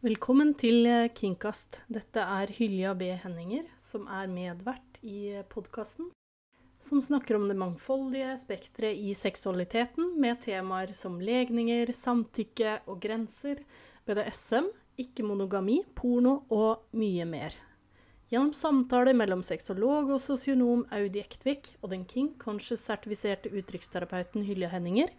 Velkommen til eh, Kinkast. Dette er Hylja B. Henninger, som er medvert i podkasten. Som snakker om det mangfoldige spekteret i seksualiteten, med temaer som legninger, samtykke og grenser, BDSM, ikke-monogami, porno og mye mer. Gjennom samtaler mellom sexolog og sosionom Audi Ektvik og den King Conscious-sertifiserte uttrykksterapeuten Hylja Henninger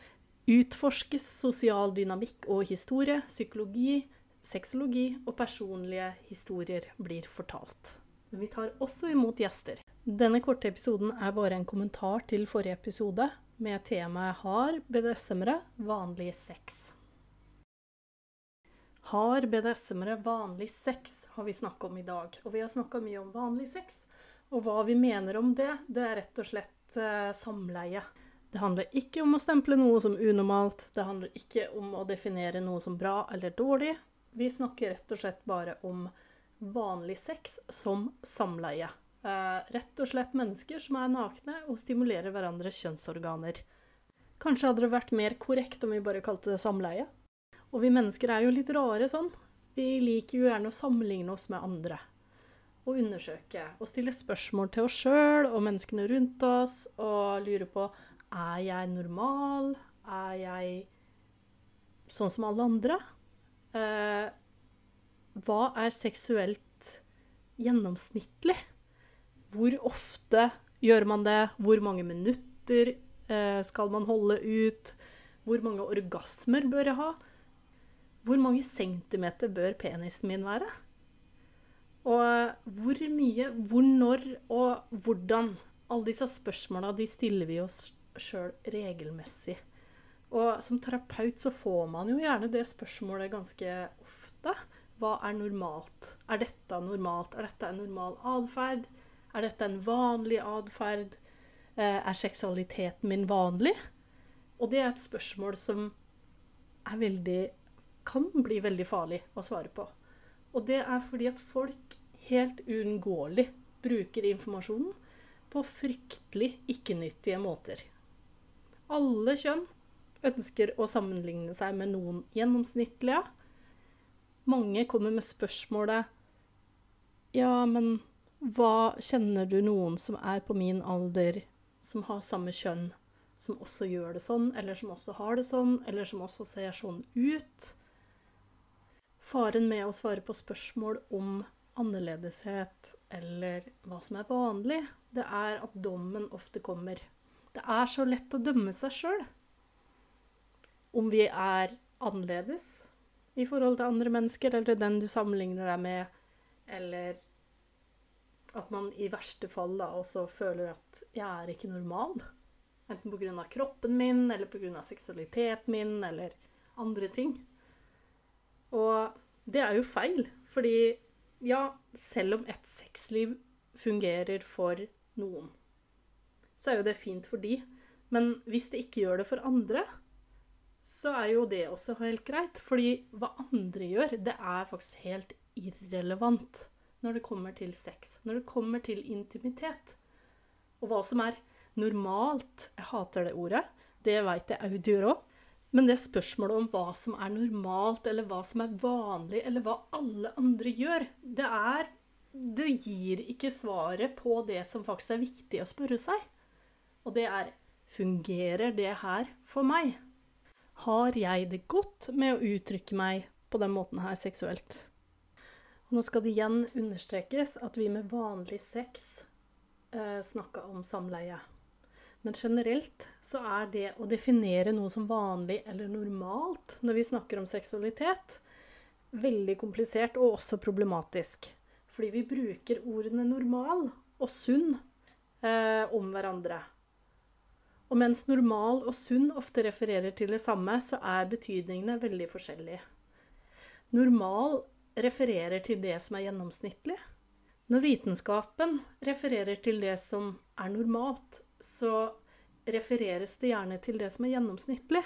utforskes sosial dynamikk og historie, psykologi, sexologi og personlige historier blir fortalt. Men vi tar også imot gjester. Denne korte episoden er bare en kommentar til forrige episode med temaet Har BDSM-ere vanlig sex? Har BDSM-ere vanlig sex, har vi snakka om i dag. Og vi har snakka mye om vanlig sex. Og hva vi mener om det, det er rett og slett eh, samleie. Det handler ikke om å stemple noe som unormalt, det handler ikke om å definere noe som bra eller dårlig, vi snakker rett og slett bare om vanlig sex som samleie. Eh, rett og slett mennesker som er nakne og stimulerer hverandres kjønnsorganer. Kanskje hadde det vært mer korrekt om vi bare kalte det samleie? Og vi mennesker er jo litt rare sånn. Vi liker jo gjerne å sammenligne oss med andre. Og undersøke og stille spørsmål til oss sjøl og menneskene rundt oss og lure på er jeg normal? Er jeg sånn som alle andre? Eh, Hva er seksuelt gjennomsnittlig? Hvor ofte gjør man det? Hvor mange minutter eh, skal man holde ut? Hvor mange orgasmer bør jeg ha? Hvor mange centimeter bør penisen min være? Og hvor mye, hvor når og hvordan? Alle disse spørsmåla stiller vi oss sjøl regelmessig. Og som terapeut så får man jo gjerne det spørsmålet ganske ofte. Hva er normalt? Er dette normalt? Er dette en normal atferd? Er dette en vanlig atferd? Eh, er seksualiteten min vanlig? Og det er et spørsmål som er veldig kan bli veldig farlig å svare på. Og det er fordi at folk helt uunngåelig bruker informasjonen på fryktelig ikke-nyttige måter. Alle kjønn ønsker å sammenligne seg med noen gjennomsnittlige. Mange kommer med spørsmålet Ja, men hva kjenner du noen som er på min alder, som har samme kjønn, som også gjør det sånn, eller som også har det sånn, eller som også ser sånn ut? Faren med å svare på spørsmål om annerledeshet eller hva som er vanlig, det er at dommen ofte kommer. Det er så lett å dømme seg sjøl om vi er annerledes i forhold til andre mennesker, eller den du sammenligner deg med, eller at man i verste fall da også føler at 'jeg er ikke normal'. Enten pga. kroppen min, eller pga. seksualiteten min, eller andre ting. Og det er jo feil, fordi ja, selv om et sexliv fungerer for noen, så er jo det fint for de. Men hvis det ikke gjør det for andre, så er jo det også helt greit. Fordi hva andre gjør, det er faktisk helt irrelevant når det kommer til sex. Når det kommer til intimitet. Og hva som er normalt Jeg hater det ordet. Det veit jeg gjør òg. Men det spørsmålet om hva som er normalt, eller hva som er vanlig, eller hva alle andre gjør, det er Det gir ikke svaret på det som faktisk er viktig å spørre seg. Og det er Fungerer det her for meg? Har jeg det godt med å uttrykke meg på den måten her seksuelt? Og nå skal det igjen understrekes at vi med vanlig sex eh, snakka om samleie. Men generelt så er det å definere noe som vanlig eller normalt når vi snakker om seksualitet, veldig komplisert og også problematisk. Fordi vi bruker ordene normal og sunn eh, om hverandre. Og mens normal og sunn ofte refererer til det samme, så er betydningene veldig forskjellige. Normal refererer til det som er gjennomsnittlig. Når vitenskapen refererer til det som er normalt, så refereres det gjerne til det som er gjennomsnittlig.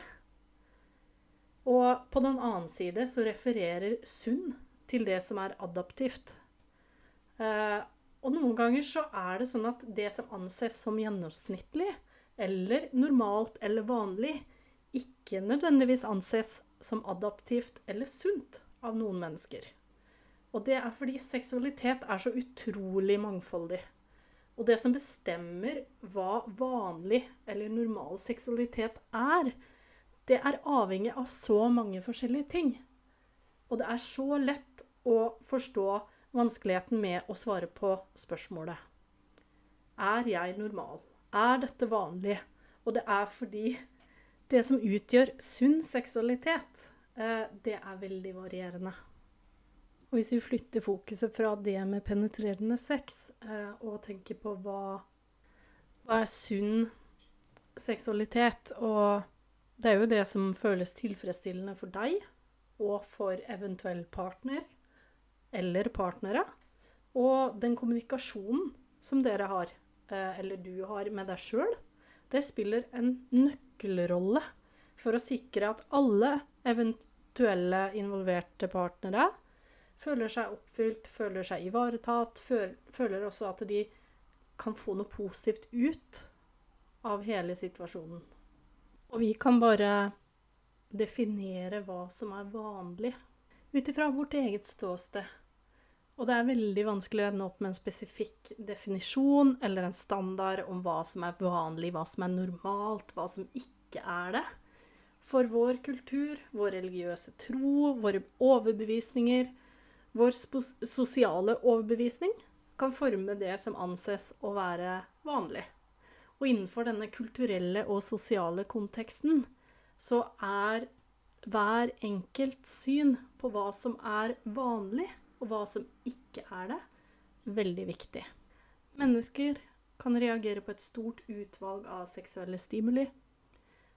Og på den annen side så refererer sunn til det som er adaptivt. Eh, og noen ganger så er det sånn at det som anses som gjennomsnittlig, eller normalt eller vanlig ikke nødvendigvis anses som adaptivt eller sunt av noen mennesker. Og det er fordi seksualitet er så utrolig mangfoldig. Og det som bestemmer hva vanlig eller normal seksualitet er, det er avhengig av så mange forskjellige ting. Og det er så lett å forstå vanskeligheten med å svare på spørsmålet. Er jeg normal? Er dette vanlig? Og det er fordi det som utgjør sunn seksualitet, eh, det er veldig varierende. Og hvis vi flytter fokuset fra det med penetrerende sex eh, og tenker på hva, hva er sunn seksualitet Og det er jo det som føles tilfredsstillende for deg og for eventuell partner eller partnere. Og den kommunikasjonen som dere har, eller du har med deg sjøl, det spiller en nøkkelrolle for å sikre at alle eventuelle involverte partnere føler seg oppfylt, føler seg ivaretatt, føler også at de kan få noe positivt ut av hele situasjonen. Og vi kan bare definere hva som er vanlig, ut ifra vårt eget ståsted. Og det er veldig vanskelig å ende opp med en spesifikk definisjon eller en standard om hva som er vanlig, hva som er normalt, hva som ikke er det. For vår kultur, vår religiøse tro, våre overbevisninger, vår sosiale overbevisning kan forme det som anses å være vanlig. Og innenfor denne kulturelle og sosiale konteksten så er hver enkelt syn på hva som er vanlig, og hva som ikke er det, veldig viktig. Mennesker kan reagere på et stort utvalg av seksuelle stimuli.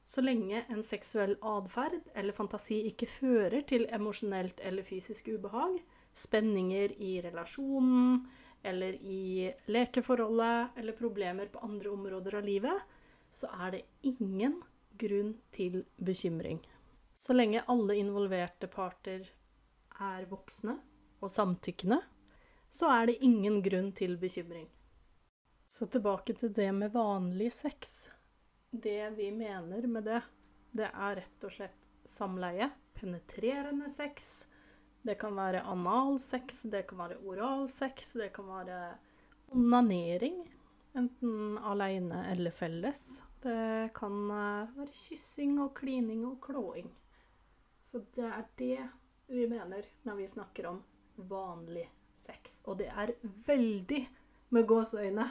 Så lenge en seksuell atferd eller fantasi ikke fører til emosjonelt eller fysisk ubehag, spenninger i relasjonen eller i lekeforholdet eller problemer på andre områder av livet, så er det ingen grunn til bekymring. Så lenge alle involverte parter er voksne og samtykkende, så er det ingen grunn til bekymring. Så tilbake til det med vanlig sex. Det vi mener med det, det er rett og slett samleie, penetrerende sex, det kan være analsex, det kan være oralsex, det kan være onanering. Enten aleine eller felles. Det kan eh, være kyssing og klining og klåing. Så det er det vi mener når vi snakker om vanlig sex. Og det er veldig, med gåseøyne,